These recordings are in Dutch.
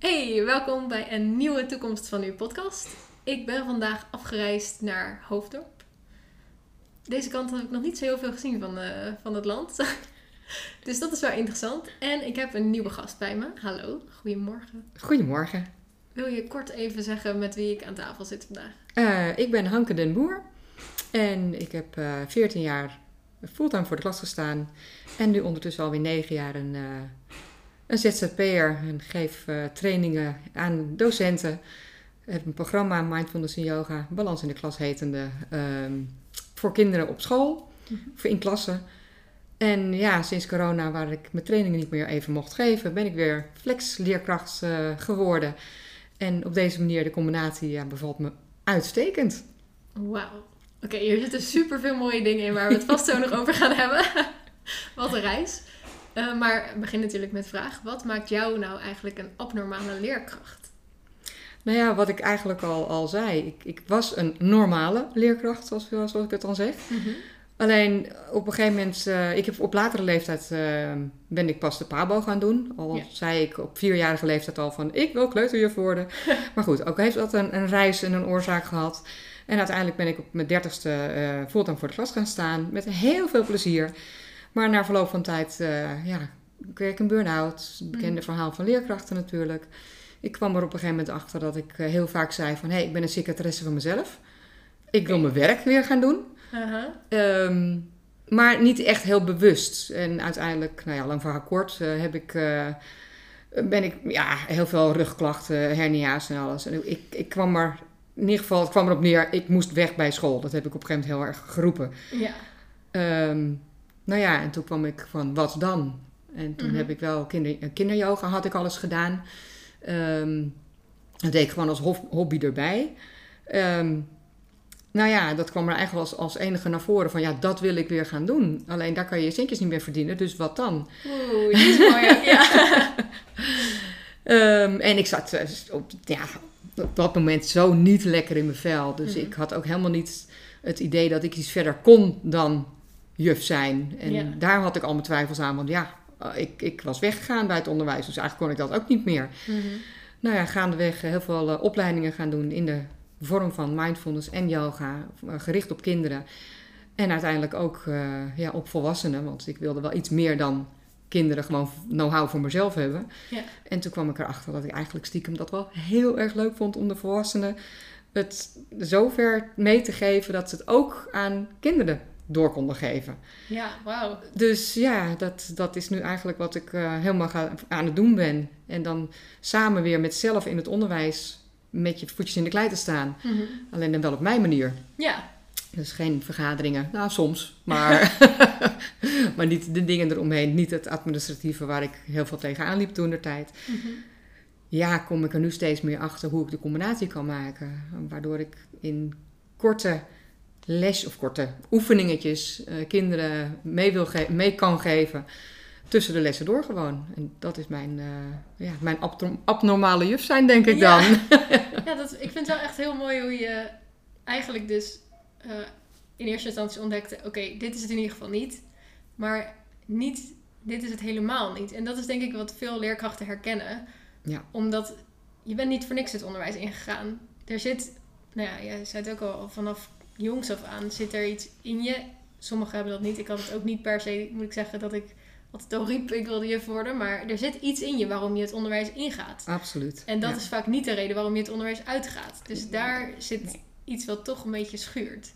Hey, welkom bij een nieuwe toekomst van uw podcast. Ik ben vandaag afgereisd naar Hoofddorp. Deze kant heb ik nog niet zo heel veel gezien van, eh, van het land. dus dat is wel interessant. En ik heb een nieuwe gast bij me. Hallo, goedemorgen. Goedemorgen. Wil je kort even zeggen met wie ik aan tafel zit vandaag? Uh, ik ben Hanke den Boer en ik heb uh, 14 jaar fulltime voor de klas gestaan. En nu ondertussen alweer 9 jaar een, een ZZP'er en geef trainingen aan docenten. Ik heb een programma Mindfulness in Yoga, Balans in de Klas hetende, um, voor kinderen op school, mm-hmm. voor in klassen. En ja, sinds corona, waar ik mijn trainingen niet meer even mocht geven, ben ik weer flex-leerkracht uh, geworden. En op deze manier, de combinatie ja, bevalt me uitstekend. Wauw. Oké, hier zitten super veel mooie dingen in waar we het vast zo nog over gaan hebben. Wat een reis. Uh, maar begin natuurlijk met de vraag: wat maakt jou nou eigenlijk een abnormale leerkracht? Nou ja, wat ik eigenlijk al, al zei. Ik, ik was een normale leerkracht, zoals, zoals ik het dan zeg. Mm-hmm. Alleen op een gegeven moment, uh, ik heb op latere leeftijd uh, ben ik pas de PABO gaan doen. Al ja. zei ik op vierjarige leeftijd al van ik wil kleuterjuf worden. maar goed, ook heeft dat een, een, reis en een oorzaak gehad. En uiteindelijk ben ik op mijn dertigste uh, fulltime voor de klas gaan staan. Met heel veel plezier. Maar na verloop van tijd, ja, kreeg ik een burn-out. Bekende mm. verhaal van leerkrachten natuurlijk. Ik kwam er op een gegeven moment achter dat ik heel vaak zei van... hé, hey, ik ben een secretaresse van mezelf. Ik wil mijn werk weer gaan doen. Uh-huh. Um, maar niet echt heel bewust. En uiteindelijk, nou ja, lang verhaal kort, uh, heb ik, uh, ben ik ja, heel veel rugklachten, hernia's en alles. En ik, ik kwam er, in ieder geval, het kwam erop neer, ik moest weg bij school. Dat heb ik op een gegeven moment heel erg geroepen. Ja. Um, nou ja, en toen kwam ik van, wat dan? En toen mm-hmm. heb ik wel kinder, kinderyoga, had ik alles gedaan. Um, dat deed ik gewoon als hobby erbij. Um, nou ja, dat kwam er eigenlijk als, als enige naar voren van ja, dat wil ik weer gaan doen. Alleen daar kan je je centjes niet meer verdienen, dus wat dan? Oeh, dat is mooi. ja. um, en ik zat eh, op, ja, op dat moment zo niet lekker in mijn vel. Dus mm-hmm. ik had ook helemaal niet het idee dat ik iets verder kon dan juf zijn. En ja. daar had ik al mijn twijfels aan, want ja, eh, ik, ik was weggegaan bij het onderwijs. Dus eigenlijk kon ik dat ook niet meer. Mm-hmm. Nou ja, gaandeweg heel veel uh, opleidingen gaan doen in de vorm van mindfulness en yoga, eh, gericht op kinderen. En uiteindelijk ook uh, ja, op volwassenen, want ik wilde wel iets meer dan kinderen gewoon know-how voor mezelf hebben. Ja. En toen kwam ik erachter dat ik eigenlijk stiekem dat wel heel erg leuk vond om de volwassenen het zover mee te geven dat ze het ook aan kinderen door konden geven. Ja, wauw. Dus ja, dat, dat is nu eigenlijk wat ik uh, helemaal ga, aan het doen ben. En dan samen weer met zelf in het onderwijs met je voetjes in de klei te staan. Mm-hmm. Alleen dan wel op mijn manier. Ja. Dus geen vergaderingen. Nou, soms. Maar, maar niet de dingen eromheen. Niet het administratieve waar ik heel veel tegenaan liep toen de tijd. Mm-hmm. Ja, kom ik er nu steeds meer achter hoe ik de combinatie kan maken. Waardoor ik in korte les of korte oefeningetjes uh, kinderen mee, wil mee kan geven tussen de lessen door gewoon. En dat is mijn, uh, ja, mijn abnormale juf zijn, denk ik ja. dan. ja, dat, ik vind het wel echt heel mooi hoe je eigenlijk dus uh, in eerste instantie ontdekte... oké, dit is het in ieder geval niet. Maar niet, dit is het helemaal niet. En dat is denk ik wat veel leerkrachten herkennen. Ja. Omdat je bent niet voor niks het onderwijs ingegaan. Er zit, nou ja, je zei het ook al, vanaf jongs af aan zit er iets in je. Sommigen hebben dat niet. Ik had het ook niet per se, moet ik zeggen, dat ik altijd al riep, ik wilde juf worden. Maar er zit iets in je waarom je het onderwijs ingaat. Absoluut. En dat is vaak niet de reden waarom je het onderwijs uitgaat. Dus daar zit iets wat toch een beetje schuurt.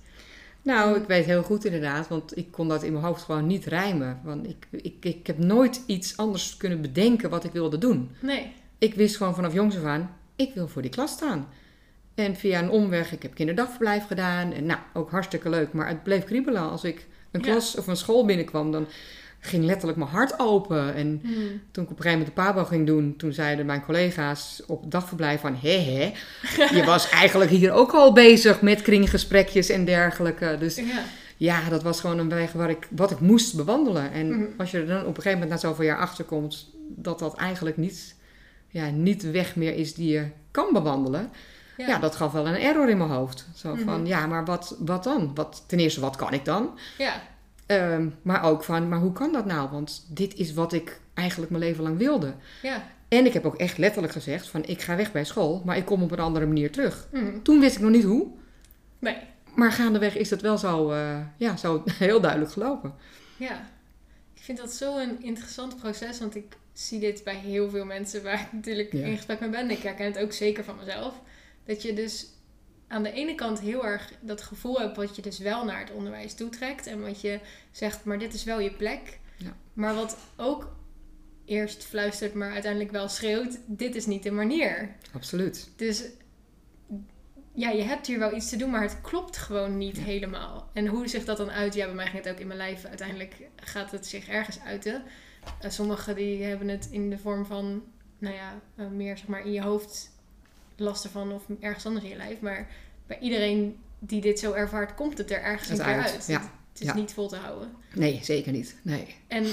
Nou, ik weet heel goed inderdaad, want ik kon dat in mijn hoofd gewoon niet rijmen. Want ik, ik, ik heb nooit iets anders kunnen bedenken wat ik wilde doen. Nee. Ik wist gewoon vanaf jongs af aan, ik wil voor die klas staan. En via een omweg, ik heb kinderdagverblijf gedaan. En nou, ook hartstikke leuk. Maar het bleef kriebelen als ik een klas of een school binnenkwam. Dan ging letterlijk mijn hart open. En hmm. toen ik op een gegeven moment de pabo ging doen, toen zeiden mijn collega's op het dagverblijf van... Hé, hé, je was eigenlijk hier ook al bezig met kringgesprekjes en dergelijke. Dus ja. ja, dat was gewoon een weg waar ik, wat ik moest bewandelen. En hmm. als je er dan op een gegeven moment na zoveel jaar achter komt... dat dat eigenlijk niet, ja, niet de weg meer is die je kan bewandelen... Ja. ja. dat gaf wel een error in mijn hoofd. Zo van, mhm. ja, maar wat, wat dan? Wat, ten eerste, wat kan ik dan? Ja. Um, maar ook van, maar hoe kan dat nou? Want dit is wat ik eigenlijk mijn leven lang wilde. Ja. En ik heb ook echt letterlijk gezegd van ik ga weg bij school, maar ik kom op een andere manier terug. Mhm. Toen wist ik nog niet hoe, Nee. maar gaandeweg is het wel zo, eh, ja, zo heel duidelijk gelopen. Ja. Ik vind dat zo'n interessant proces, want ik zie dit bij heel veel mensen waar ik natuurlijk Ja. in gesprek mee ben. Ik herken het ook zeker van mezelf. Dat je dus aan de ene kant heel erg dat gevoel hebt wat je dus wel naar het onderwijs toetrekt. En wat je zegt, maar dit is wel je plek. Ja. Maar wat ook eerst fluistert, maar uiteindelijk wel schreeuwt, dit is niet de manier. Absoluut. Dus ja, je hebt hier wel iets te doen, maar het klopt gewoon niet Ja. helemaal. En hoe zich dat dan uit? Ja, bij mij ging het ook in mijn lijf. Uiteindelijk gaat het zich ergens uiten. Eh, sommigen die hebben het in de vorm van, nou ja, eh, meer zeg maar in je hoofd last ervan of ergens anders in je lijf. Maar bij iedereen die dit zo ervaart, komt het er ergens een keer uit, uit. ja. Het, is Ja. niet vol te houden. Nee, zeker niet. Nee. En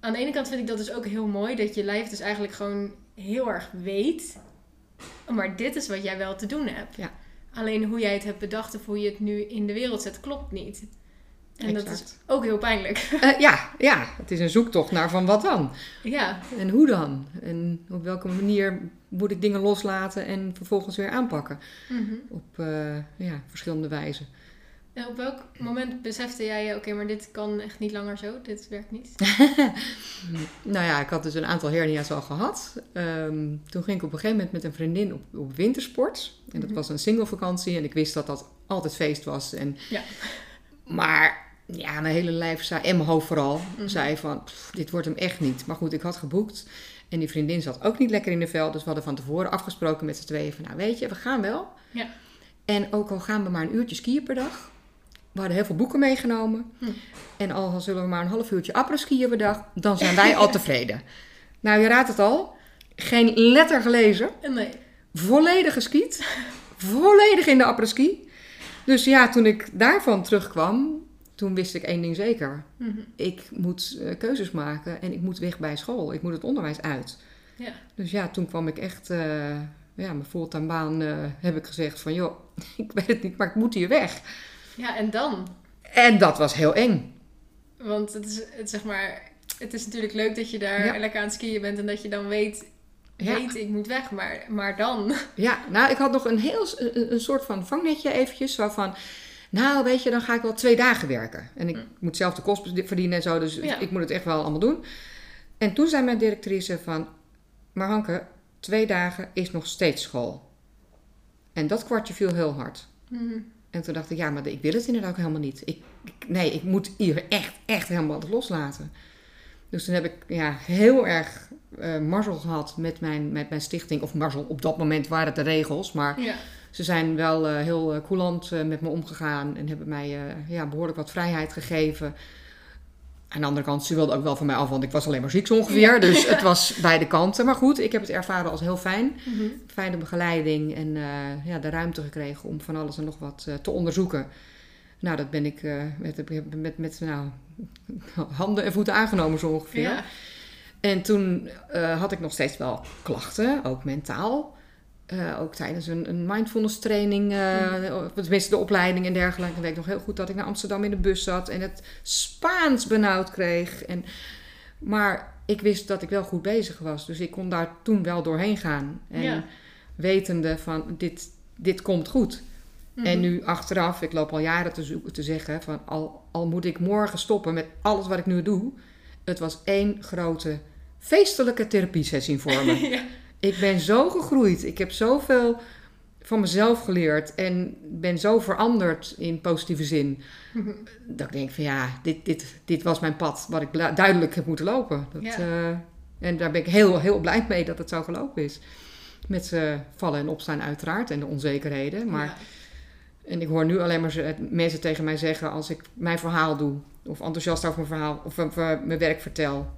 aan de ene kant vind ik dat dus ook heel mooi, dat je lijf dus eigenlijk gewoon heel erg weet. "Oh, Maar dit is wat jij wel te doen hebt. Ja. Alleen hoe jij het hebt bedacht of hoe je het nu in de wereld zet, klopt niet. En dat is ook heel pijnlijk. Eh, ja, ja, het is een zoektocht naar van wat dan? ja, En hoe dan? En op welke manier moet ik dingen loslaten en vervolgens weer aanpakken? Mhm. Op eh, ja, verschillende wijzen. En op welk moment besefte jij, oké, maar dit kan echt niet langer zo, dit werkt niet? Nou ja, ik had dus een aantal hernia's al gehad. Ehm, toen ging ik op een gegeven moment met een vriendin op, op wintersport. En dat Mhm. was een single vakantie en ik wist dat dat altijd feest was. En, Ja. Maar ja, mijn hele lijf zei, en mijn hoofd vooral, Mhm. zei van, "Pff, dit wordt hem echt niet. Maar goed, ik had geboekt. En die vriendin zat ook niet lekker in de vel. Dus we hadden van tevoren afgesproken met z'n tweeën van, nou weet je, we gaan wel. Ja. En ook al gaan we maar een uurtje skiën per dag. We hadden heel veel boeken meegenomen. Hm. En al zullen we maar een half uurtje après skiën per dag, dan zijn wij al tevreden. Nou, je raadt het al. Geen letter gelezen. En nee. Volledig geskiet. Volledig in de après-ski. Dus ja, toen ik daarvan terugkwam, toen wist ik één ding zeker. Mhm. Ik moet eh, keuzes maken en ik moet weg bij school. Ik moet het onderwijs uit. Ja. Dus ja, toen kwam ik echt, eh, ja, mijn fulltime baan eh, heb ik gezegd van, joh, ik weet het niet, maar ik moet hier weg. ja, en dan? En dat was heel eng. Want het is, het, zeg maar, het is natuurlijk leuk dat je daar Ja. lekker aan het skiën bent en dat je dan weet, Ja. weet ik moet weg, maar, maar dan? Ja, nou, ik had nog een heel een, een soort van vangnetje eventjes, zo van, nou, weet je, dan ga ik wel twee dagen werken. En ik moet zelf de kost verdienen en zo, dus Ja. ik moet het echt wel allemaal doen. En toen zei mijn directrice van, maar Hanke, twee dagen is nog steeds school. En dat kwartje viel heel hard. Mhm. En toen dacht ik, ja, maar ik wil het inderdaad ook helemaal niet. Ik, ik- nee, ik moet hier echt, echt helemaal loslaten. Dus toen heb ik ja, heel erg marzel gehad met mijn, met mijn stichting. Of marzel, op dat moment waren het de regels. Maar Ja. Ze zijn wel eh, heel eh, coulant eh, met me omgegaan. En hebben mij ja, behoorlijk wat vrijheid gegeven. Aan de andere kant, ze wilden ook wel van mij af, want ik was alleen maar ziek zo ongeveer. Ja. Dus het was beide kanten. Maar goed, ik heb het ervaren als heel fijn Mhm. fijne begeleiding en ja, de ruimte gekregen om van alles en nog wat te onderzoeken. Nou, dat ben ik met, met, met, nou, handen en voeten aangenomen zo ongeveer. Ja. En toen had ik nog steeds wel klachten, ook mentaal. Eh, ook tijdens een, een mindfulness training, eh, of tenminste de opleiding en dergelijke. Dan weet ik nog heel goed dat ik naar Amsterdam in de bus zat en het Spaans benauwd kreeg. En, maar ik wist dat ik wel goed bezig was, dus ik kon daar toen wel doorheen gaan. En Ja. wetende van dit, dit komt goed. Mhm. En nu achteraf, ik loop al jaren te, zoeken, te zeggen van al, al moet ik morgen stoppen met alles wat ik nu doe. Het was één grote feestelijke therapiesessie voor me. ja. Ik ben zo gegroeid. Ik heb zoveel van mezelf geleerd en ben zo veranderd in positieve zin. Dat ik denk van ja, dit, dit, dit was mijn pad wat ik duidelijk heb moeten lopen. Dat, Ja. eh, en daar ben ik heel, heel blij mee dat het zo gelopen is. Met z'n vallen en opstaan uiteraard en de onzekerheden. Maar Ja. en ik hoor nu alleen maar ze- mensen tegen mij zeggen als ik mijn verhaal doe, of enthousiast over mijn verhaal, of over mijn werk vertel.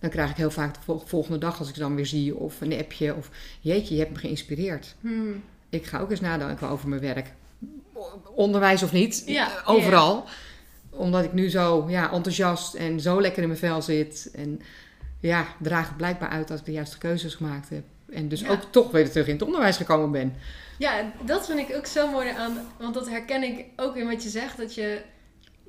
Dan krijg ik heel vaak de vol- volgende dag, als ik ze dan weer zie, of een appje, of jeetje, je hebt me geïnspireerd. Mhm. Ik ga ook eens nadenken over mijn werk. Onderwijs of niet, Ja, overal. Omdat ik nu zo ja, enthousiast en zo lekker in mijn vel zit. En ja, draag het blijkbaar uit dat ik de juiste keuzes gemaakt heb. En dus Ja. ook toch weer terug in het onderwijs gekomen ben. Ja, dat vind ik ook zo mooi aan. Want dat herken ik ook in wat je zegt. Dat je,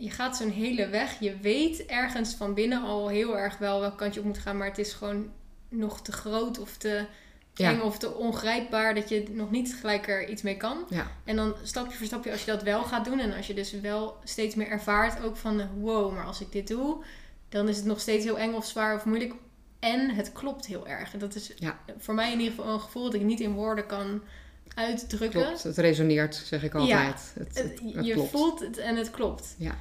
je gaat zo'n hele weg. Je weet ergens van binnen al heel erg wel welk kant je op moet gaan. Maar het is gewoon nog te groot of te Ja. eng of te ongrijpbaar dat je nog niet gelijk er iets mee kan. Ja. En dan stapje voor stapje, als je dat wel gaat doen en als je dus wel steeds meer ervaart ook van wow, maar als ik dit doe, dan is het nog steeds heel eng of zwaar of moeilijk. En het klopt heel erg. En dat is Ja. voor mij in ieder geval een gevoel dat ik niet in woorden kan uitdrukken. Klopt, het resoneert, zeg ik altijd. Het, Het- het, het je klopt. voelt het en het klopt. Ja.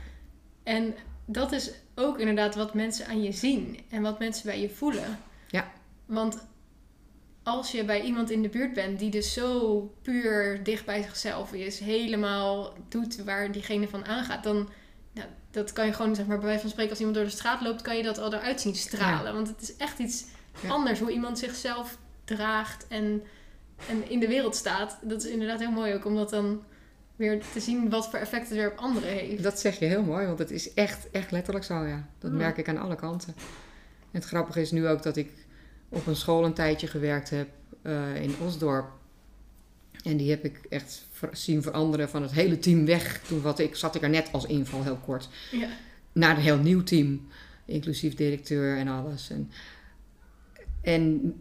En dat is ook inderdaad wat mensen aan je zien en wat mensen bij je voelen. Ja. Want als je bij iemand in de buurt bent die dus zo puur dicht bij zichzelf is, helemaal doet waar diegene van aangaat, dan nou, dat kan je gewoon, zeg maar, bij wijze van spreken, als iemand door de straat loopt, kan je dat al eruit zien stralen. Want het is echt iets Ja. anders hoe iemand zichzelf draagt en, en in de wereld staat. Dat is inderdaad heel mooi ook, om dat dan weer te zien wat voor effect het weer op anderen heeft. Dat zeg je heel mooi, want het is echt, echt letterlijk zo, ja. Dat merk ik aan alle kanten. En het grappige is nu ook dat ik op een school een tijdje gewerkt heb eh, in Osdorp. En die heb ik echt zien veranderen van het hele team weg. Toen wat ik, zat ik er net als inval heel kort. Ja. Naar een heel nieuw team. Inclusief directeur en alles. En, en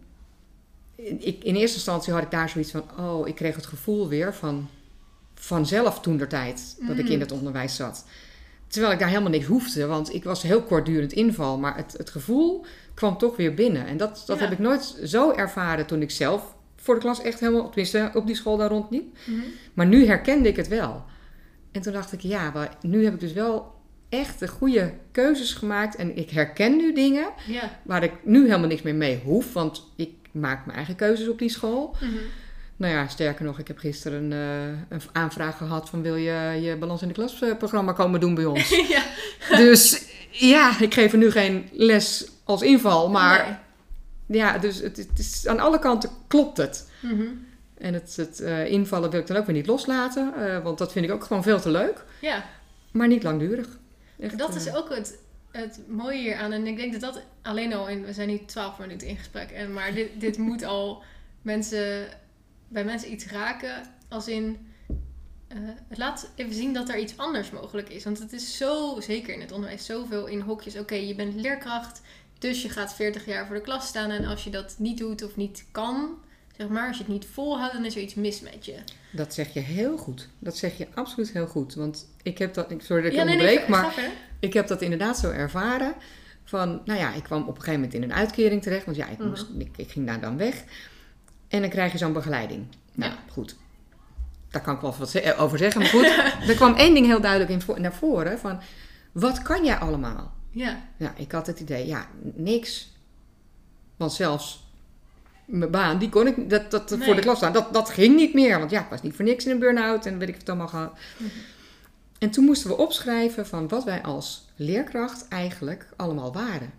ik, in eerste instantie had ik daar zoiets van... Oh, ik kreeg het gevoel weer van... Vanzelf toen der tijd dat ik in het onderwijs zat. Terwijl ik daar helemaal niks hoefde. Want ik was heel kortdurend inval. Maar het, het gevoel kwam toch weer binnen. En dat, dat Ja. heb ik nooit zo ervaren toen ik zelf voor de klas echt helemaal... Tenminste, op die school daar rondliep. Mhm. Maar nu herkende ik het wel. En toen dacht ik, ja, maar nu heb ik dus wel echt de goede keuzes gemaakt. En ik herken nu dingen Ja. waar ik nu helemaal niks meer mee hoef. Want ik maak mijn eigen keuzes op die school. Mhm. Nou ja, sterker nog, ik heb gisteren eh, een aanvraag gehad van wil je je Balans in de Klas eh, programma komen doen bij ons. ja. dus ja, ik geef er nu geen les als inval. Maar Nee. ja, dus het, het is, aan alle kanten klopt het. Mhm. En het, het eh, invallen wil ik dan ook weer niet loslaten. eh, want dat vind ik ook gewoon veel te leuk. Ja, Maar niet langdurig. Echt, dat eh, is ook het, het mooie hier aan. En ik denk dat dat alleen al in... We zijn nu 12 minuten in gesprek. En, maar dit, dit moet al mensen, bij mensen iets raken. Als in... eh, het laat even zien dat er iets anders mogelijk is. Want het is zo, zeker in het onderwijs, zoveel in hokjes. Oké, je bent leerkracht, dus je gaat 40 jaar voor de klas staan. En als je dat niet doet of niet kan, zeg maar, als je het niet volhoudt, dan is er iets mis met je. Dat zeg je heel goed. Dat zeg je absoluut heel goed. Want ik heb dat... ik- Sorry dat ik ja, je nee, nee, onderbreek, ga maar ik heb dat inderdaad zo ervaren. Van, nou ja, ik kwam op een gegeven moment in een uitkering terecht. Want ja, ik, Mhm. moest, ik, ik ging daar dan weg. En dan krijg je zo'n begeleiding. Nou, Ja. goed. Daar kan ik wel wat ze- over zeggen. Maar goed, er kwam één ding heel duidelijk in, vo- naar voren. Van, wat kan jij allemaal? Ja, Ja, ik had het idee, ja, niks. Want zelfs mijn baan, die kon ik dat, dat, voor de klas staan. Dat, dat ging niet meer. Want ja, ik was niet voor niks in een burn-out en weet ik het allemaal gehad. Mhm. En toen moesten we opschrijven van wat wij als leerkracht eigenlijk allemaal waren.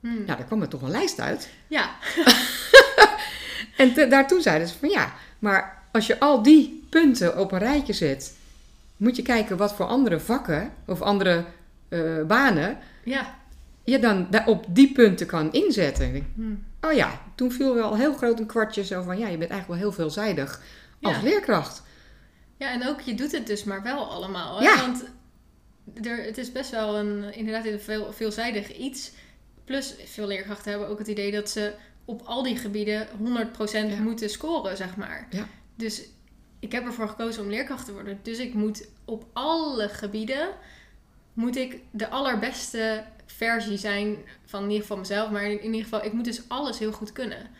Hm. Nou, daar kwam er toch een lijst uit. ja. En te- daar toen zeiden ze van ja, maar als je al die punten op een rijtje zet, moet je kijken wat voor andere vakken of andere eh, banen ja. je dan daar op die punten kan inzetten. Hm. Oh ja, toen viel wel heel groot een kwartje zo van ja, je bent eigenlijk wel heel veelzijdig als Ja. leerkracht. Ja, en ook je doet het dus maar wel allemaal. Hè? Ja. Want er, het is best wel een, inderdaad een veel, veelzijdig iets. Plus, veel leerkrachten hebben ook het idee dat ze op al die gebieden 100% Ja. moeten scoren, zeg maar. Ja. Dus ik heb ervoor gekozen om leerkracht te worden. Dus ik moet op alle gebieden moet ik de allerbeste versie zijn van in ieder geval mezelf. Maar in, ieder geval, ik moet dus alles heel goed kunnen.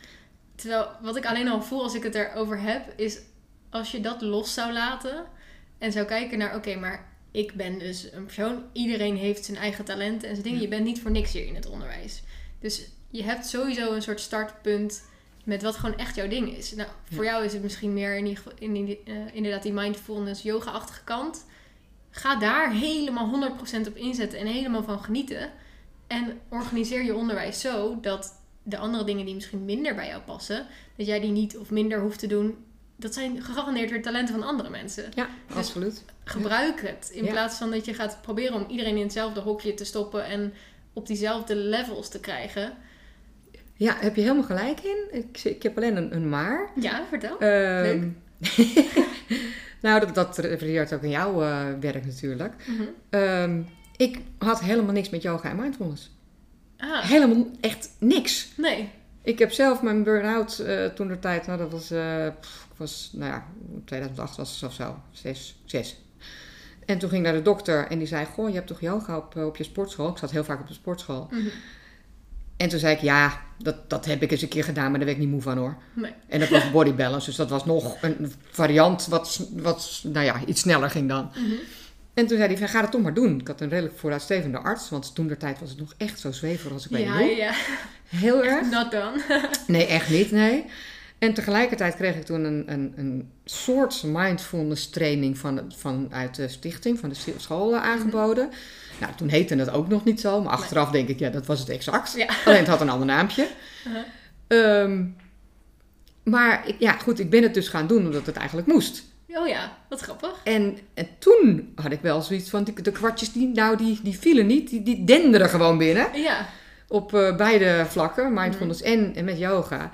Terwijl wat ik alleen al voel als ik het erover heb, is als je dat los zou laten en zou kijken naar, oké, maar ik ben dus een persoon. Iedereen heeft zijn eigen talenten en zijn dingen. Ja. Je bent niet voor niks hier in het onderwijs. Dus je hebt sowieso een soort startpunt met wat gewoon echt jouw ding is. Nou, voor jou is het misschien meer in in die, eh, inderdaad die mindfulness, yoga-achtige kant. Ga daar helemaal 100% op inzetten en helemaal van genieten. En organiseer je onderwijs zo dat de andere dingen die misschien minder bij jou passen, dat jij die niet of minder hoeft te doen. Dat zijn gegarandeerd weer talenten van andere mensen. Ja, absoluut. Gebruik het. In Ja. plaats van dat je gaat proberen om iedereen in hetzelfde hokje te stoppen en op diezelfde levels te krijgen. Ja, heb je helemaal gelijk in. Ik, ik heb alleen een, een maar. Ja, vertel. Ehm, nou, dat, dat refereert ook aan jouw eh, werk natuurlijk. Mhm. Ehm, ik had helemaal niks met yoga en mindfulness. Ah, Helemaal echt niks. nee. Ik heb zelf mijn burn-out eh, toen de tijd, nou dat was, eh, pff, was, nou ja, 2008 was het of zo, zes, zes. En toen ging ik naar de dokter en die zei, goh, je hebt toch yoga op, op je sportschool? Ik zat heel vaak op de sportschool. Mhm. En toen zei ik, ja, dat, dat heb ik eens een keer gedaan, maar daar werd ik niet moe van hoor. Nee. En dat was body balance, dus dat was nog een variant wat, wat nou ja, iets sneller ging dan. Mhm. En toen zei hij van, ga het toch maar doen. Ik had een redelijk vooruitstrevende arts, want toen de tijd was het nog echt zo zweverig als ik weet Ja, ja. Heel erg. Not done. Nee, echt niet, nee. En tegelijkertijd kreeg ik toen een, een, een soort mindfulness training van, vanuit de stichting, van de scholen aangeboden. Nou, toen heette het ook nog niet zo, maar achteraf denk ik, ja, dat was het exact. Ja. Alleen het had een ander naampje. Uh-huh. Ehm, maar ik, ja, goed, ik ben het dus gaan doen omdat het eigenlijk moest. Oh ja, wat grappig. En, en toen had ik wel zoiets van, die, de kwartjes, die, nou, die, die vielen niet, die, die denderen gewoon binnen. Ja, Op eh, beide vlakken, mindfulness en, en met yoga.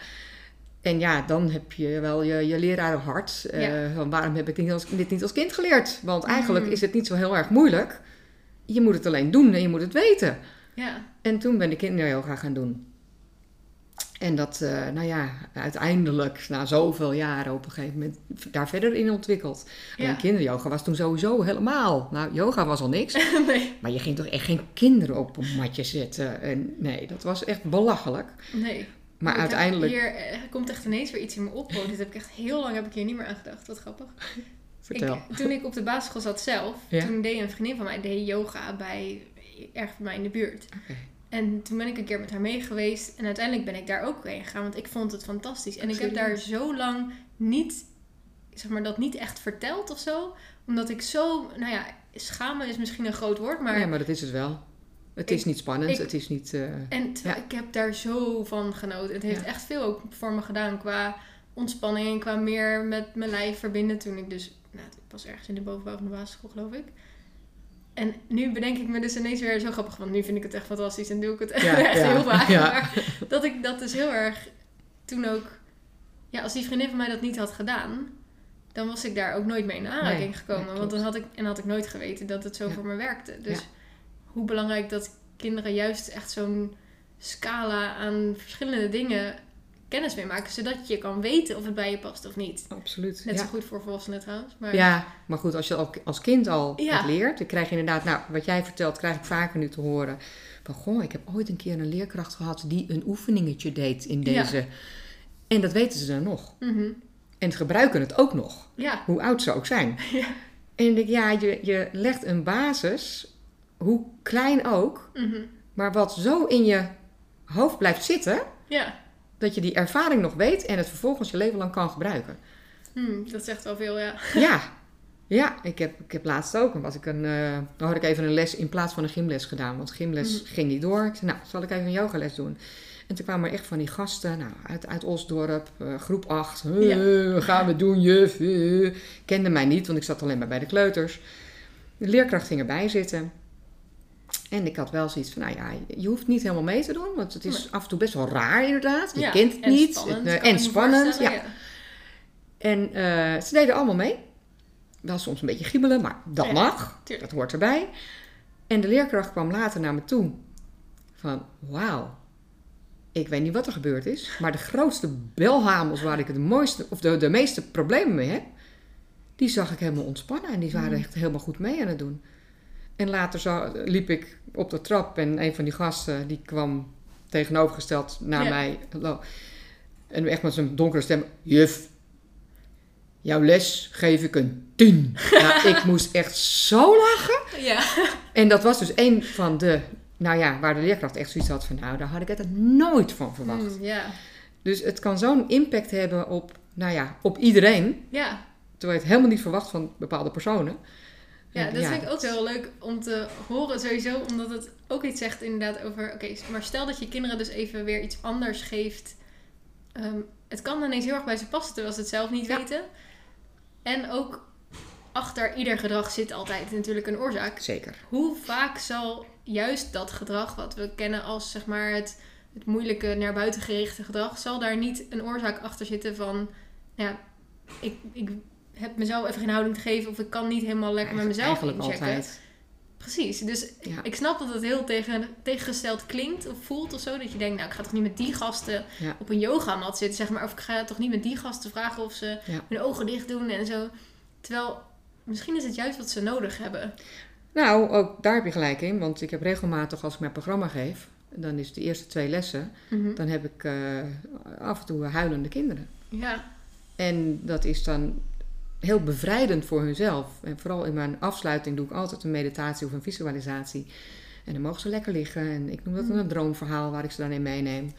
En ja, dan heb je wel je, je lerarenhart. Eh, Ja. van waarom heb ik dit, als, dit niet als kind geleerd? Want eigenlijk Mm. is het niet zo heel erg moeilijk. Je moet het alleen doen en je moet het weten. ja. En toen ben ik kinderyoga gaan doen. En dat, eh, nou ja, uiteindelijk na zoveel jaren op een gegeven moment daar verder in ontwikkeld. En Ja. kinderyoga was toen sowieso helemaal. Nou, yoga was al niks. nee, Maar je ging toch echt geen kinderen op een matje zetten. En nee, dat was echt belachelijk. nee. Maar Ik uiteindelijk, Hier eh, komt echt ineens weer iets in me op. Oh, dit heb ik echt heel lang heb ik hier niet meer aan gedacht. Wat grappig. Vertel. Ik, toen ik op de basisschool zat zelf, Ja. toen deed een vriendin van mij deed yoga bij erg bij mij in de buurt. En toen ben ik een keer met haar mee geweest en uiteindelijk ben ik daar ook heen gegaan, want ik vond het fantastisch. En ik heb daar zo lang niet, zeg maar, dat niet echt verteld of zo, omdat ik zo, nou ja, schamen is misschien een groot woord, maar ja, maar dat is het wel. Het Ik- is niet spannend. ik- het is niet... eh, En Ja. ik heb daar zo van genoten. Het heeft Ja. echt veel ook voor me gedaan qua ontspanning en qua meer met mijn lijf verbinden. Toen ik dus, nou, ik was ergens in de bovenbouw van de basisschool geloof ik. En nu bedenk ik me dus ineens weer zo grappig, want nu vind ik het echt fantastisch en doe ik het echt, Ja, echt ja, heel vaak. ja. Maar dat ik dat dus heel erg toen ook, ja, als die vriendin van mij dat niet had gedaan, dan was ik daar ook nooit mee in aanraking Nee, gekomen. nee, want dan had ik, en had ik nooit geweten dat het zo voor me werkte. Dus hoe belangrijk dat kinderen juist echt zo'n scala aan verschillende dingen kennis mee maken, zodat je kan weten of het bij je past of niet. absoluut. Net ja. zo goed voor volwassenen trouwens. Maar Ja, maar goed, als je al als kind al Ja. het leert, dan krijg je inderdaad, nou, wat jij vertelt, krijg ik vaker nu te horen. Van, goh, ik heb ooit een keer een leerkracht gehad die een oefeningetje deed in Ja. deze. En dat weten ze dan nog. Mhm. En gebruiken het ook nog, ja. hoe oud ze ook zijn. Ja. En ik denk, ja, je, je legt een basis, hoe klein ook, Mhm. maar wat zo in je hoofd blijft zitten, ja. Dat je die ervaring nog weet en het vervolgens je leven lang kan gebruiken. Hm, dat zegt wel veel, ja. Ja, ja ik, heb, ik heb laatst ook, was ik een, eh, dan had ik even een les in plaats van een gymles gedaan, want gymles Mhm. ging niet door. Ik zei, nou, zal ik even een yogales doen? En toen kwamen er echt van die gasten, nou, uit, uit Osdorp, eh, groep 8. Ja. gaan we doen, juf? eh. Kende mij niet, want ik zat alleen maar bij de kleuters. De leerkracht ging erbij zitten. En ik had wel zoiets van, nou ja, je hoeft niet helemaal mee te doen, want het is Nee. af en toe best wel raar inderdaad. Je Ja, kent het en niet. Spannend, Het, eh, en spannend, ja. En eh, ze deden allemaal mee. Wel soms een beetje giebelen, maar dat Ja, mag. tuurlijk. Dat hoort erbij. En de leerkracht kwam later naar me toe. Van, wauw. Ik weet niet wat er gebeurd is. Maar de grootste belhamels waar ik het mooiste, of de, de meeste problemen mee heb. Die zag ik helemaal ontspannen. En die waren Mm. echt helemaal goed mee aan het doen. En later zo, liep ik op de trap. En een van die gasten die kwam tegenovergesteld naar Ja. mij. En echt met zijn donkere stem. Juf, jouw les geef ik een 10. Ja, ik moest echt zo lachen. Ja. En dat was dus een van de, nou ja, waar de leerkracht echt zoiets had van, nou, daar had ik het nooit van verwacht. Ja. Dus het kan zo'n impact hebben op, nou ja, op iedereen, Ja. terwijl je het helemaal niet verwacht van bepaalde personen. Ja, dat vind ik ook heel leuk om te horen sowieso, omdat het ook iets zegt inderdaad over... Oké, maar stel dat je kinderen dus even weer iets anders geeft. Ehm, het kan ineens heel erg bij ze passen, terwijl ze het zelf niet Ja. weten. En ook achter ieder gedrag zit altijd natuurlijk een oorzaak. Zeker. Hoe vaak zal juist dat gedrag wat we kennen als zeg maar het, het moeilijke naar buiten gerichte gedrag, zal daar niet een oorzaak achter zitten van, nou ja, ik, ik heb mezelf even geen houding te geven of ik kan niet helemaal lekker met mezelf Eigenlijk inchecken. altijd. Precies. Dus Ja. ik snap dat het heel tegen, tegengesteld klinkt of voelt of zo. Dat je denkt, nou, ik ga toch niet met die gasten Ja. op een yogamat zitten, zeg maar. Of ik ga toch niet met die gasten vragen of ze Ja. hun ogen dicht doen en zo. Terwijl, misschien is het juist wat ze nodig hebben. Nou, ook daar heb je gelijk in. Want ik heb regelmatig, als ik mijn programma geef... dan is de eerste twee lessen... Mhm. dan heb ik eh, af en toe huilende kinderen. Ja, En dat is dan heel bevrijdend voor hunzelf. En vooral in mijn afsluiting doe ik altijd een meditatie of een visualisatie. En dan mogen ze lekker liggen. En ik noem dat Mm. een droomverhaal waar ik ze dan in meeneem.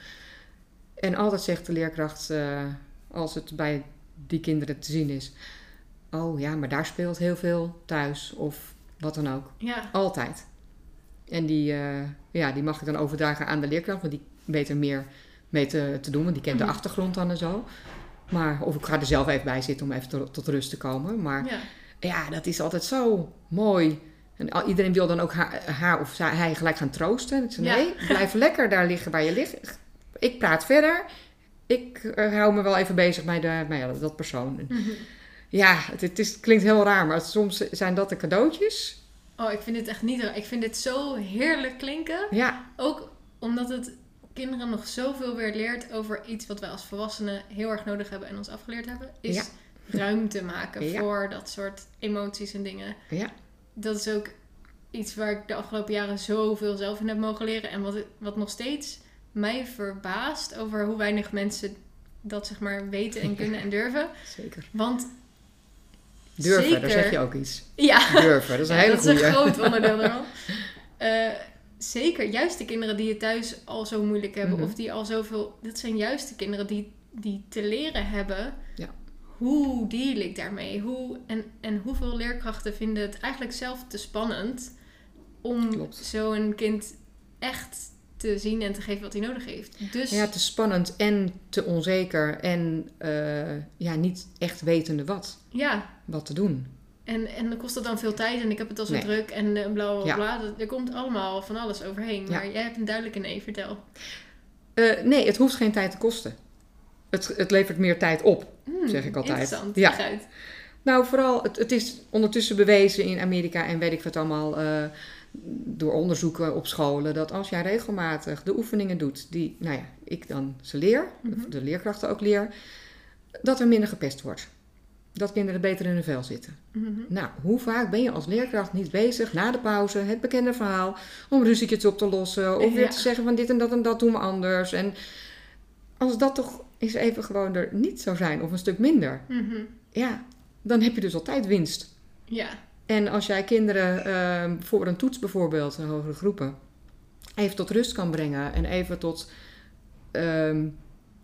En altijd zegt de leerkracht, eh, als het bij die kinderen te zien is... Oh ja, maar daar speelt heel veel thuis of wat dan ook. ja, Altijd. En die, eh, ja, die mag ik dan overdragen aan de leerkracht, want die weet er meer mee te, te doen, want die kent de Mhm. achtergrond dan en zo. Maar, of ik ga er zelf even bij zitten om even tot, tot rust te komen. Maar ja. ja, dat is altijd zo mooi. En iedereen wil dan ook haar, haar of zij, hij gelijk gaan troosten. En ik zeg, Ja. nee, blijf lekker daar liggen waar je ligt. Ik praat verder. Ik eh, hou me wel even bezig bij, de, bij ja, dat persoon. Mhm. Ja, het, het, is, het klinkt heel raar, maar soms zijn dat de cadeautjes. Oh, ik vind dit echt niet... Ik vind dit zo heerlijk klinken. Ja, Ook omdat het kinderen nog zoveel weer leert over iets wat wij als volwassenen heel erg nodig hebben en ons afgeleerd hebben. Is Ja. ruimte maken Ja. voor dat soort emoties en dingen. ja. Dat is ook iets waar ik de afgelopen jaren zoveel zelf in heb mogen leren. En wat, wat nog steeds mij verbaast over hoe weinig mensen dat zeg maar weten en kunnen en durven. Zeker. Want Durven, zeker, daar zeg je ook iets. Ja, Durven, dat is een Ja, hele dat is een goede. groot onderdeel ervan. Eh, zeker, juist de kinderen die het thuis al zo moeilijk hebben, Mhm. of die al zoveel. Dat zijn juist de kinderen die, die te leren hebben. Ja. Hoe deal ik daarmee? Hoe, en, en hoeveel leerkrachten vinden het eigenlijk zelf te spannend om zo'n kind echt te zien en te geven wat hij nodig heeft. Dus Ja, te spannend en te onzeker en eh, ja, niet echt wetende wat, ja, wat te doen. En, en dan kost dat dan veel tijd en ik heb het al zo Nee. druk en eh, bla bla bla. Dat- Er komt allemaal van alles overheen. Ja. Maar jij hebt een duidelijke nee, vertel. Eh, nee, het hoeft geen tijd te kosten. Het, het levert meer tijd op. Hmm, Zeg ik altijd. Interessant, Ja. Nou, vooral, het, het is ondertussen bewezen in Amerika en weet ik wat allemaal, eh, door onderzoeken op scholen, dat als jij regelmatig de oefeningen doet die, nou ja, ik dan ze leer, Mhm. de leerkrachten ook leer, dat er minder gepest wordt. Dat kinderen beter in hun vel zitten. Mhm. Nou, hoe vaak ben je als leerkracht niet bezig na de pauze, het bekende verhaal, om ruzietjes op te lossen, of weer te zeggen van dit en dat en dat doen we anders. En als dat toch eens even gewoon er niet zou zijn, of een stuk minder, Mhm. ja, dan heb je dus altijd winst. Ja, En als jij kinderen ehm, voor een toets bijvoorbeeld, in hogere groepen, even tot rust kan brengen en even tot ehm,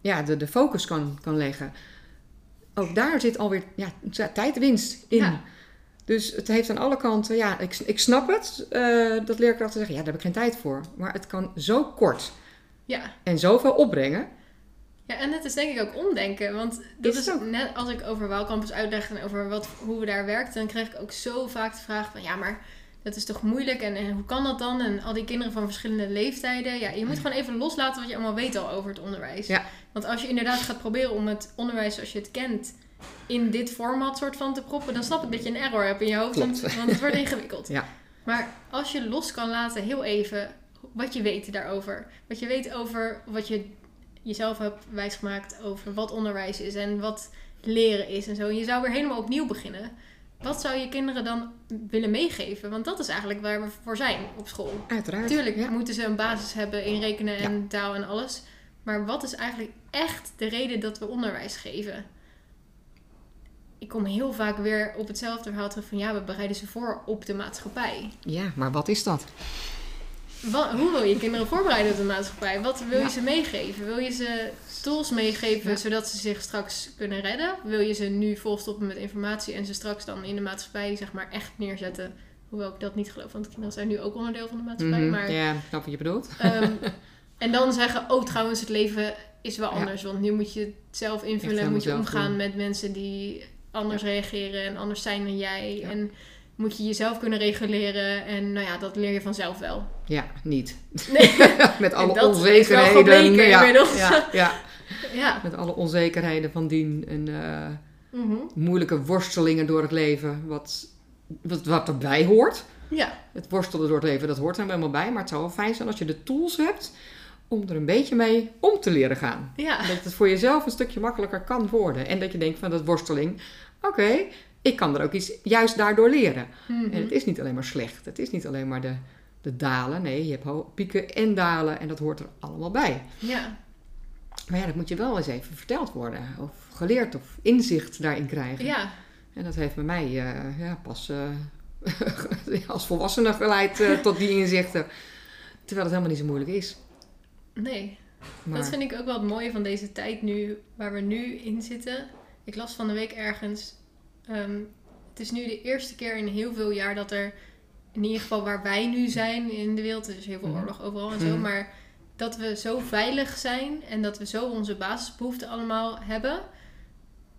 ja, de, de focus kan, kan leggen. Ook daar zit alweer ja, tijdwinst in. Ja. Dus het heeft aan alle kanten, ja, ik, ik snap het, eh, dat leerkrachten zeggen, ja, daar heb ik geen tijd voor. Maar het kan zo kort ja. en zoveel opbrengen. Ja, en het is denk ik ook omdenken. Want dat Is net als ik over Waalcampus uitleg en over wat, hoe we daar werken, dan krijg ik ook zo vaak de vraag van ja, maar dat is toch moeilijk en, en hoe kan dat dan? En al die kinderen van verschillende leeftijden. Ja, je moet gewoon even loslaten wat je allemaal weet al over het onderwijs. Ja. Want als je inderdaad gaat proberen om het onderwijs zoals je het kent in dit format soort van te proppen, dan snap ik dat je een error hebt in je hoofd. Want het wordt ingewikkeld. Ja. Maar als je los kan laten, heel even, wat je weet daarover. Wat je weet over wat je jezelf hebt wijsgemaakt over wat onderwijs is en wat leren is en zo. En je zou weer helemaal opnieuw beginnen. Wat zou je kinderen dan willen meegeven? Want dat is eigenlijk waar we voor zijn op school. Uiteraard. Tuurlijk Ja. moeten ze een basis hebben in rekenen en taal en alles. Maar wat is eigenlijk echt de reden dat we onderwijs geven? Ik kom heel vaak weer op hetzelfde verhaal terug van ja, we bereiden ze voor op de maatschappij. ja, maar wat is dat? Wat, hoe wil je kinderen voorbereiden op de maatschappij? Wat wil je Ja. ze meegeven? Wil je ze tools meegeven Ja. zodat ze zich straks kunnen redden? Wil je ze nu volstoppen met informatie en ze straks dan in de maatschappij zeg maar echt neerzetten? Hoewel ik dat niet geloof, want kinderen zijn nu ook onderdeel van de maatschappij. Mhm, Maar, Ja, ik snap wat je bedoelt. ehm, en dan zeggen, oh trouwens, het leven is wel Ja. anders. Want nu moet je het zelf invullen. Moet je omgaan doen. met mensen die anders reageren en anders zijn dan jij. En moet je jezelf kunnen reguleren. En nou ja, dat leer je vanzelf wel. Ja, niet. Nee. Met alle dat is wel onzekerheden. ja, ja, ja, Ja. met alle onzekerheden van dien en eh, Mhm. moeilijke worstelingen door het leven, wat, wat, wat erbij hoort. Ja, Het worstelen door het leven, dat hoort er nou helemaal bij. Maar het zou wel fijn zijn als je de tools hebt om er een beetje mee om te leren gaan. ja, Dat het voor jezelf een stukje makkelijker kan worden. En dat je denkt van dat worsteling, oké, ik kan er ook iets juist daardoor leren. Mhm. En het is niet alleen maar slecht. Het is niet alleen maar de, de dalen. Nee, je hebt pieken en dalen en dat hoort er allemaal bij. ja, Maar ja, dat moet je wel eens even verteld worden. Of geleerd of inzicht daarin krijgen. ja, En dat heeft bij mij eh, ja, pas eh, als volwassene geleid eh, tot die inzichten. Terwijl het helemaal niet zo moeilijk is. nee. Maar, Dat vind ik ook wel het mooie van deze tijd nu, waar we nu in zitten. Ik las van de week ergens. Ehm, het is nu de eerste keer in heel veel jaar dat er, in ieder geval waar wij nu zijn in de wereld, er is heel veel Mhm. oorlog overal en zo, Mhm. maar dat we zo veilig zijn en dat we zo onze basisbehoeften allemaal hebben,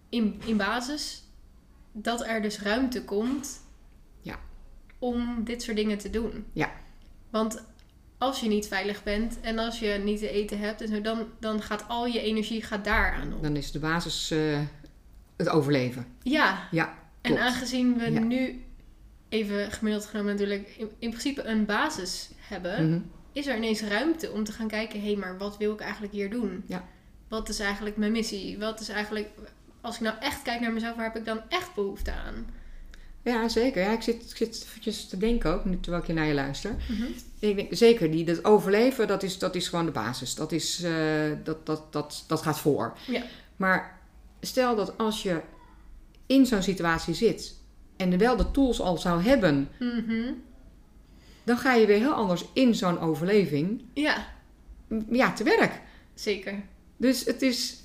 in, in basis, dat er dus ruimte komt Ja. om dit soort dingen te doen. Ja. Want als je niet veilig bent en als je niet te eten hebt, en zo, dan, dan gaat al je energie gaat daar aan op. dan is de basis eh, het overleven. Ja, Ja, en aangezien we Ja. nu, even gemiddeld genomen natuurlijk, in, in principe een basis hebben, Mhm. is er ineens ruimte om te gaan kijken, hé, hey, maar wat wil ik eigenlijk hier doen? Ja. Wat is eigenlijk mijn missie? Wat is eigenlijk, als ik nou echt kijk naar mezelf, waar heb ik dan echt behoefte aan? Ja, zeker. Ja, ik zit, ik zit eventjes te denken ook, nu terwijl ik hier naar je luister. Ik denk, zeker, die, dat overleven, dat is, dat is gewoon de basis. Dat, is, eh, dat, dat, dat, dat gaat voor. Ja. Maar stel dat als je in zo'n situatie zit en wel de tools al zou hebben, Mhm. dan ga je weer heel anders in zo'n overleving Ja, ja, te werk. zeker. Dus het is,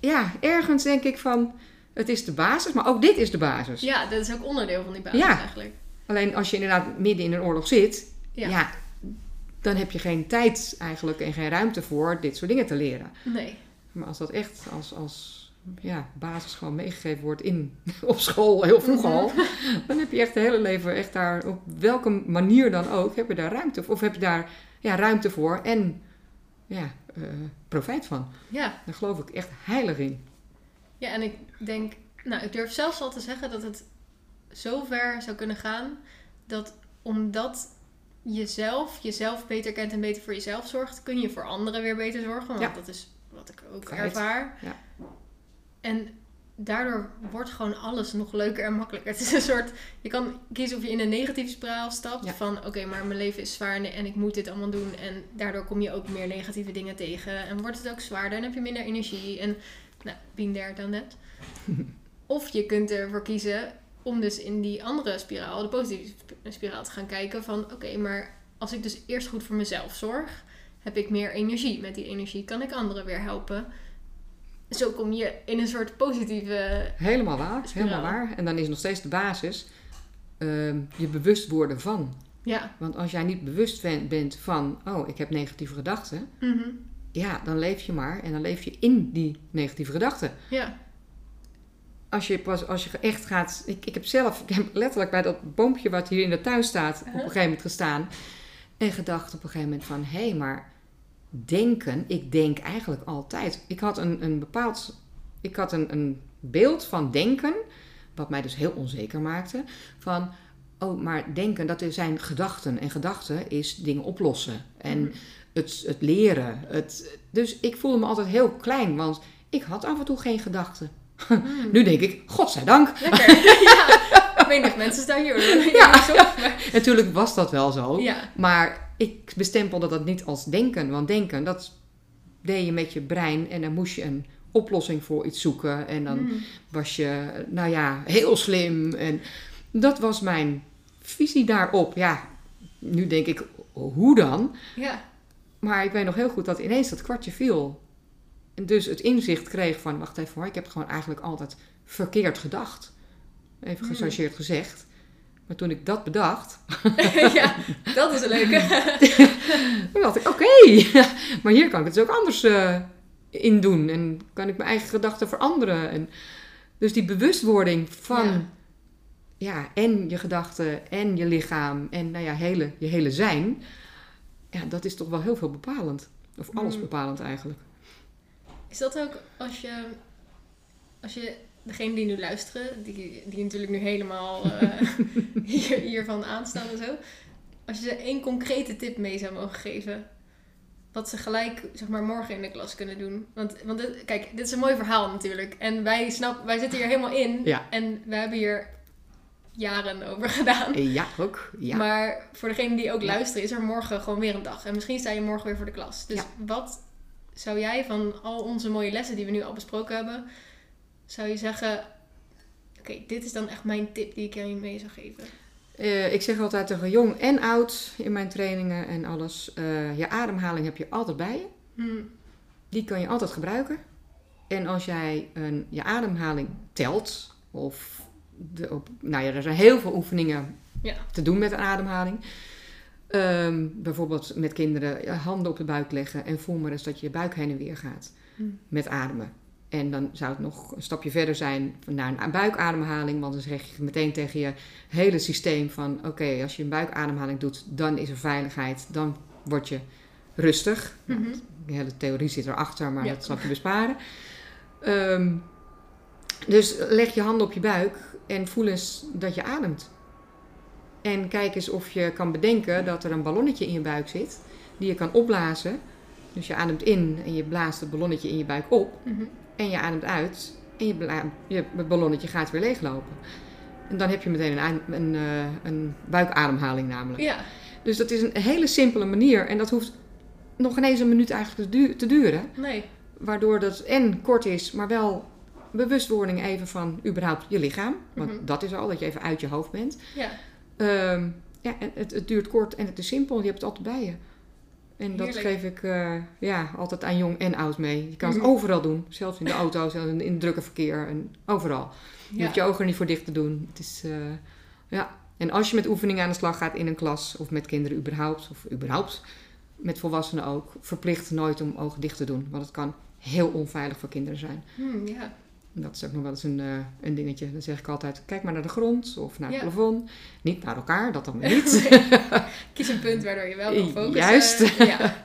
ja, ergens denk ik van, het is de basis, maar ook dit is de basis. Ja, dat is ook onderdeel van die basis Ja. eigenlijk. Alleen als je inderdaad midden in een oorlog zit, Ja. ja. dan heb je geen tijd eigenlijk en geen ruimte voor dit soort dingen te leren. Nee. Maar als dat echt als, als ja, basis gewoon meegegeven wordt in, op school, heel vroeg al, dan heb je echt het hele leven echt daar, op welke manier dan ook, heb je daar ruimte voor. Of heb je daar ja, ruimte voor en ja, eh, profijt van. Ja. Daar geloof ik echt heilig in. Ja, en ik denk, nou, ik durf zelfs al te zeggen dat het zo ver zou kunnen gaan dat omdat jezelf jezelf beter kent en beter voor jezelf zorgt, kun je voor anderen weer beter zorgen. Want Ja. dat is wat ik ook Feit. ervaar. Ja. En daardoor wordt gewoon alles nog leuker en makkelijker. Het is een soort, je kan kiezen of je in een negatieve spiraal stapt. Ja. Van oké, maar mijn leven is zwaar en, ik moet dit allemaal doen. En daardoor kom je ook meer negatieve dingen tegen. En wordt het ook zwaarder en heb je minder energie. En nou, been there, done that. of je kunt ervoor kiezen om dus in die andere spiraal, de positieve sp- spiraal, te gaan kijken van oké, maar als ik dus eerst goed voor mezelf zorg, heb ik meer energie. Met die energie kan ik anderen weer helpen. Zo kom je in een soort positieve. Helemaal waar, Spiraal. helemaal waar. En dan is nog steeds de basis ehm, je bewust worden van. Ja. Want als jij niet bewust ben- bent van, oh, ik heb negatieve gedachten, Mhm. ja, dan leef je maar en dan leef je in die negatieve gedachten. Ja. Als je, pas, als je echt gaat, ik, ik heb zelf, ik heb letterlijk bij dat boompje wat hier in de tuin staat, op een Uh-huh. gegeven moment gestaan en gedacht op een gegeven moment van, hé, hey, maar denken, ik denk eigenlijk altijd. Ik had een, een bepaald, ik had een, een beeld van denken, wat mij dus heel onzeker maakte, van, oh, maar denken, dat er zijn gedachten. En gedachten is dingen oplossen. En Mhm. het, het leren. Het, dus ik voelde me altijd heel klein, want ik had af en toe geen gedachten. Mm. Nu denk ik, godzijdank. Lekker. ja. Menig mensen staan hier. Ja. Natuurlijk was dat wel zo. Ja. Maar ik bestempelde dat niet als denken. Want denken, dat deed je met je brein. En dan moest je een oplossing voor iets zoeken. En dan Mm. was je, nou ja, heel slim. En dat was mijn visie daarop. Ja, nu denk ik, hoe dan? Ja. Maar ik weet nog heel goed dat ineens dat kwartje viel. En dus het inzicht kreeg van, wacht even hoor, ik heb gewoon eigenlijk altijd verkeerd gedacht. Even gechargeerd gezegd. Maar toen ik dat bedacht, ja. Dat is een leuke. toen dacht ik, oké, maar hier kan ik het dus ook anders eh, in doen. En kan ik mijn eigen gedachten veranderen. En dus die bewustwording van, Ja. ja, en je gedachten en je lichaam en nou ja, hele, je hele zijn. Ja, dat is toch wel heel veel bepalend. Of alles Hmm. bepalend eigenlijk. Is dat ook als je, als je degene die nu luisteren, die, die natuurlijk nu helemaal eh, hier, hiervan aanstaan en zo. Als je ze één concrete tip mee zou mogen geven, wat ze gelijk zeg maar, morgen in de klas kunnen doen. Want, want dit- kijk, dit is een mooi verhaal natuurlijk. En wij, snap, wij zitten hier helemaal in. Ja. En we hebben hier jaren over gedaan. Eh, Ja, ook. Ja. Maar voor degene die ook Ja. luisteren, is er morgen gewoon weer een dag. En misschien sta je morgen weer voor de klas. Dus Ja. wat zou jij van al onze mooie lessen die we nu al besproken hebben, zou je zeggen: Oké, dit is dan echt mijn tip die ik je mee zou geven? Eh, ik zeg altijd tegen jong en oud in mijn trainingen en alles. eh, je ademhaling heb je altijd bij je. Hm, Die kan je altijd gebruiken. En als jij een, je ademhaling telt, of de, op, nou ja, er zijn heel veel oefeningen Ja. te doen met een ademhaling. Ehm, bijvoorbeeld met kinderen je handen op de buik leggen en voel maar eens dat je je buik heen en weer gaat hm, met ademen. En dan zou het nog een stapje verder zijn naar een buikademhaling, want dan zeg je meteen tegen je hele systeem van oké, als je een buikademhaling doet, dan is er veiligheid, dan word je rustig. Nou, mhm. de hele theorie zit erachter, maar Ja. dat zal je besparen. Ehm, dus leg je handen op je buik en voel eens dat je ademt. En kijk eens of je kan bedenken dat er een ballonnetje in je buik zit die je kan opblazen. Dus je ademt in en je blaast het ballonnetje in je buik op. Mhm. En je ademt uit en je, je ballonnetje gaat weer leeglopen. En dan heb je meteen een, een, eh, een buikademhaling namelijk. Ja, Dus dat is een hele simpele manier. En dat hoeft nog ineens een minuut eigenlijk te, du- te duren. nee. Waardoor dat en kort is, maar wel bewustwording even van überhaupt je lichaam. Want Mhm. dat is al, dat je even uit je hoofd bent. Ja, Ehm, ja, en het, het duurt kort en het is simpel. Je hebt het altijd bij je. En dat Heerlijk. geef ik eh, ja, altijd aan jong en oud mee. Je kan het Mhm. overal doen. Zelfs in de auto, zelfs in, in het drukke verkeer. En overal. Je ja. hoeft je ogen er niet voor dicht te doen. Het is, eh, ja. En als je met oefeningen aan de slag gaat in een klas, of met kinderen überhaupt, of überhaupt met volwassenen ook, verplicht nooit om ogen dicht te doen. Want het kan heel onveilig voor kinderen zijn. Hm, ja. Dat is ook nog wel eens een, eh, een dingetje. Dan zeg ik altijd, kijk maar naar de grond of naar het Ja. plafond. Niet naar elkaar, dat dan niet. Kies een punt waardoor je wel kan focussen. Juist. Ja.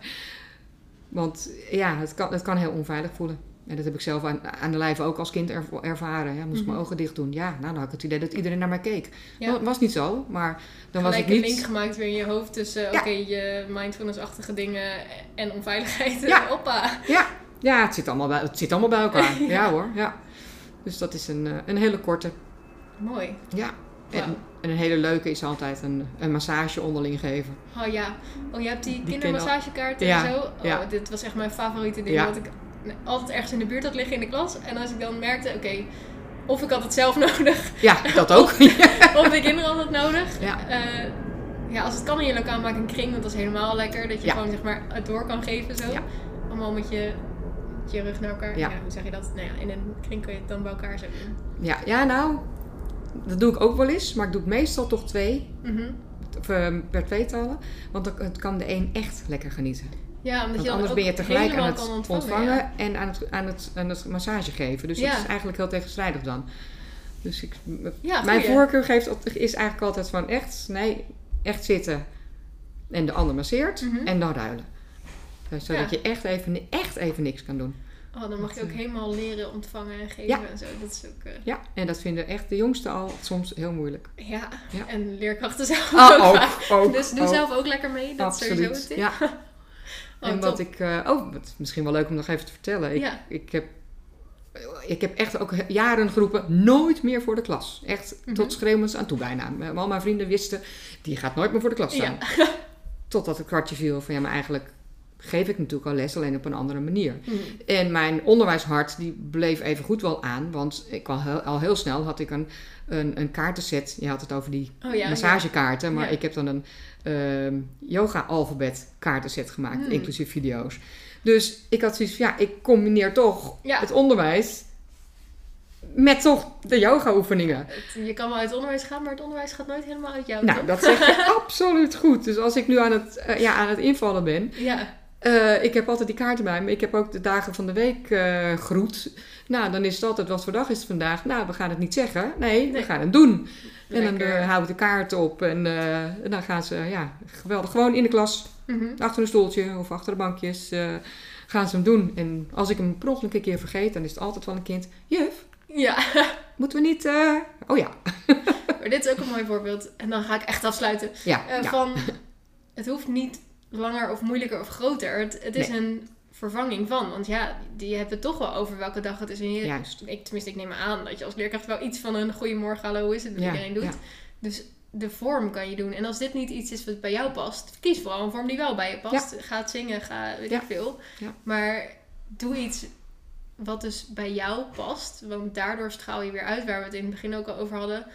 Want ja, het kan, het kan heel onveilig voelen. En dat heb ik zelf aan, aan de lijve ook als kind erv- ervaren. Ja, moest ik mijn Mhm. ogen dicht doen. Ja, nou, dan had ik het idee dat iedereen naar mij keek. Ja. Dat was niet zo, maar dan was Gelijk ik een niet... link gemaakt weer in je hoofd tussen Ja. oké, je mindfulness-achtige dingen en onveiligheid. Ja. Hoppa. Ja, ja het, zit allemaal bij, het zit allemaal bij elkaar. ja. Ja. hoor, ja. Dus dat is een, eh, een hele korte. Mooi. Ja. En, een hele leuke is altijd een, een massage onderling geven. Oh ja. Oh, je hebt die, Die kindermassagekaarten en zo. Oh, ja. dit was echt mijn favoriete ding. Ja. Dat ik altijd ergens in de buurt had liggen in de klas. En als ik dan merkte, oké, of ik had het zelf nodig, Ja, dat ook. of de kinderen hadden het nodig. ja. Eh, ja, als het kan in je lokaal maak een kring, want dat is helemaal lekker. Dat je Ja. gewoon zeg maar het door kan geven zo. Ja. Allemaal met je, met je rug naar elkaar. Ja. Ja. hoe zeg je dat? Nou ja, in een kring kun je het dan bij elkaar zo doen. ja, ja, nou, dat doe ik ook wel eens, maar ik doe het meestal toch twee, Mhm. of, eh, per tweetallen. Want dan het kan de een echt lekker genieten. Ja, omdat Want je anders ben je tegelijk aan het ontvangen, ontvangen. ja. en aan het, aan, het, aan het massage geven. Dus dat is eigenlijk heel tegenstrijdig dan. Dus ik, Ja, mijn voorkeur geeft, is eigenlijk altijd van echt, nee, echt zitten en de ander masseert Mhm. en dan ruilen. Dus zodat Ja. je echt even, echt even niks kan doen. Oh, dan mag je ook Dat, helemaal leren ontvangen en geven Ja. en zo. Dat is ook... eh, Ja, en dat vinden echt de jongsten al soms heel moeilijk. ja. Ja. en leerkrachten zelf Ah, ook. ook, ook, Dus doe ook. zelf ook lekker mee. Dat is sowieso een Absoluut, tip. ja. Oh, en wat top. ik, eh, oh, wat misschien wel leuk om nog even te vertellen. Ik, ik, heb, ik heb echt ook jaren geroepen, nooit meer voor de klas. Echt Mhm. tot schreeuwens aan toe bijna. Al mijn vrienden wisten, die gaat nooit meer voor de klas staan. Ja. Totdat het kwartje viel van, ja, maar eigenlijk geef ik natuurlijk al les, alleen op een andere manier. Mhm. En mijn onderwijshart, die bleef even goed wel aan. Want ik al heel, al heel snel had ik een, een, een kaartenset. Je had het over die Oh ja. massagekaarten. Maar Ja. ik heb dan een ehm, yoga-alfabet kaartenset gemaakt, Hmm. inclusief video's. Dus ik had zoiets van, ja, ik combineer toch het onderwijs met toch de yoga-oefeningen. Je kan wel uit het onderwijs gaan, maar het onderwijs gaat nooit helemaal uit jou. Nou, toch? dat zeg je absoluut goed. Dus als ik nu aan het, eh, ja, aan het invallen ben, Ja. Eh, ik heb altijd die kaarten bij me. Ik heb ook de dagen van de week eh groet. Nou, dan is het altijd, wat voor dag is het vandaag? Nou, we gaan het niet zeggen. Nee, we gaan het doen. En dan uh, hou ik de kaart op en, eh, en dan gaan ze, ja, geweldig, gewoon in de klas, Mhm. achter een stoeltje of achter de bankjes, gaan ze hem doen. En als ik hem per ongeluk een keer vergeet, dan is het altijd wel een kind, juf, Ja, Moeten we niet... Oh ja. maar dit is ook een mooi voorbeeld. En dan ga ik echt afsluiten. Ja, ja. Van, het hoeft niet langer of moeilijker of groter. Het, het is Nee. een vervanging van. Want ja, die hebt het toch wel over welke dag het is. En je, Juist. ik, tenminste, ik neem aan dat je als leerkracht wel iets van een goeiemorgen, hallo, is het? Dat Ja, iedereen doet. ja. Dus de vorm kan je doen. En als dit niet iets is wat bij jou past, kies vooral een vorm die wel bij je past. Ga het zingen, ga weet ik veel. Maar doe iets wat dus bij jou past. Want daardoor straal je weer uit, waar we het in het begin ook al over hadden.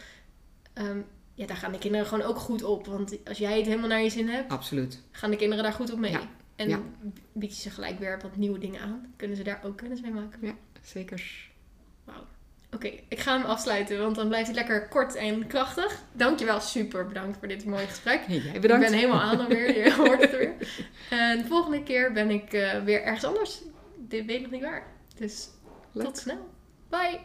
Ehm, ja, daar gaan de kinderen gewoon ook goed op. Want als jij het helemaal naar je zin hebt, Absoluut. gaan de kinderen daar goed op mee. Ja. En Ja. bied je ze gelijk weer wat nieuwe dingen aan. Kunnen ze daar ook kennis mee maken. Zeker. Oké, ik ga hem afsluiten, want dan blijft hij lekker kort en krachtig. Dankjewel, super bedankt voor dit mooie gesprek. Hey, bedankt. Ik ben helemaal aan alweer, je hoort het weer. En de volgende keer ben ik eh, weer ergens anders. Dit weet ik nog niet waar. Dus Leuk. tot snel. Bye!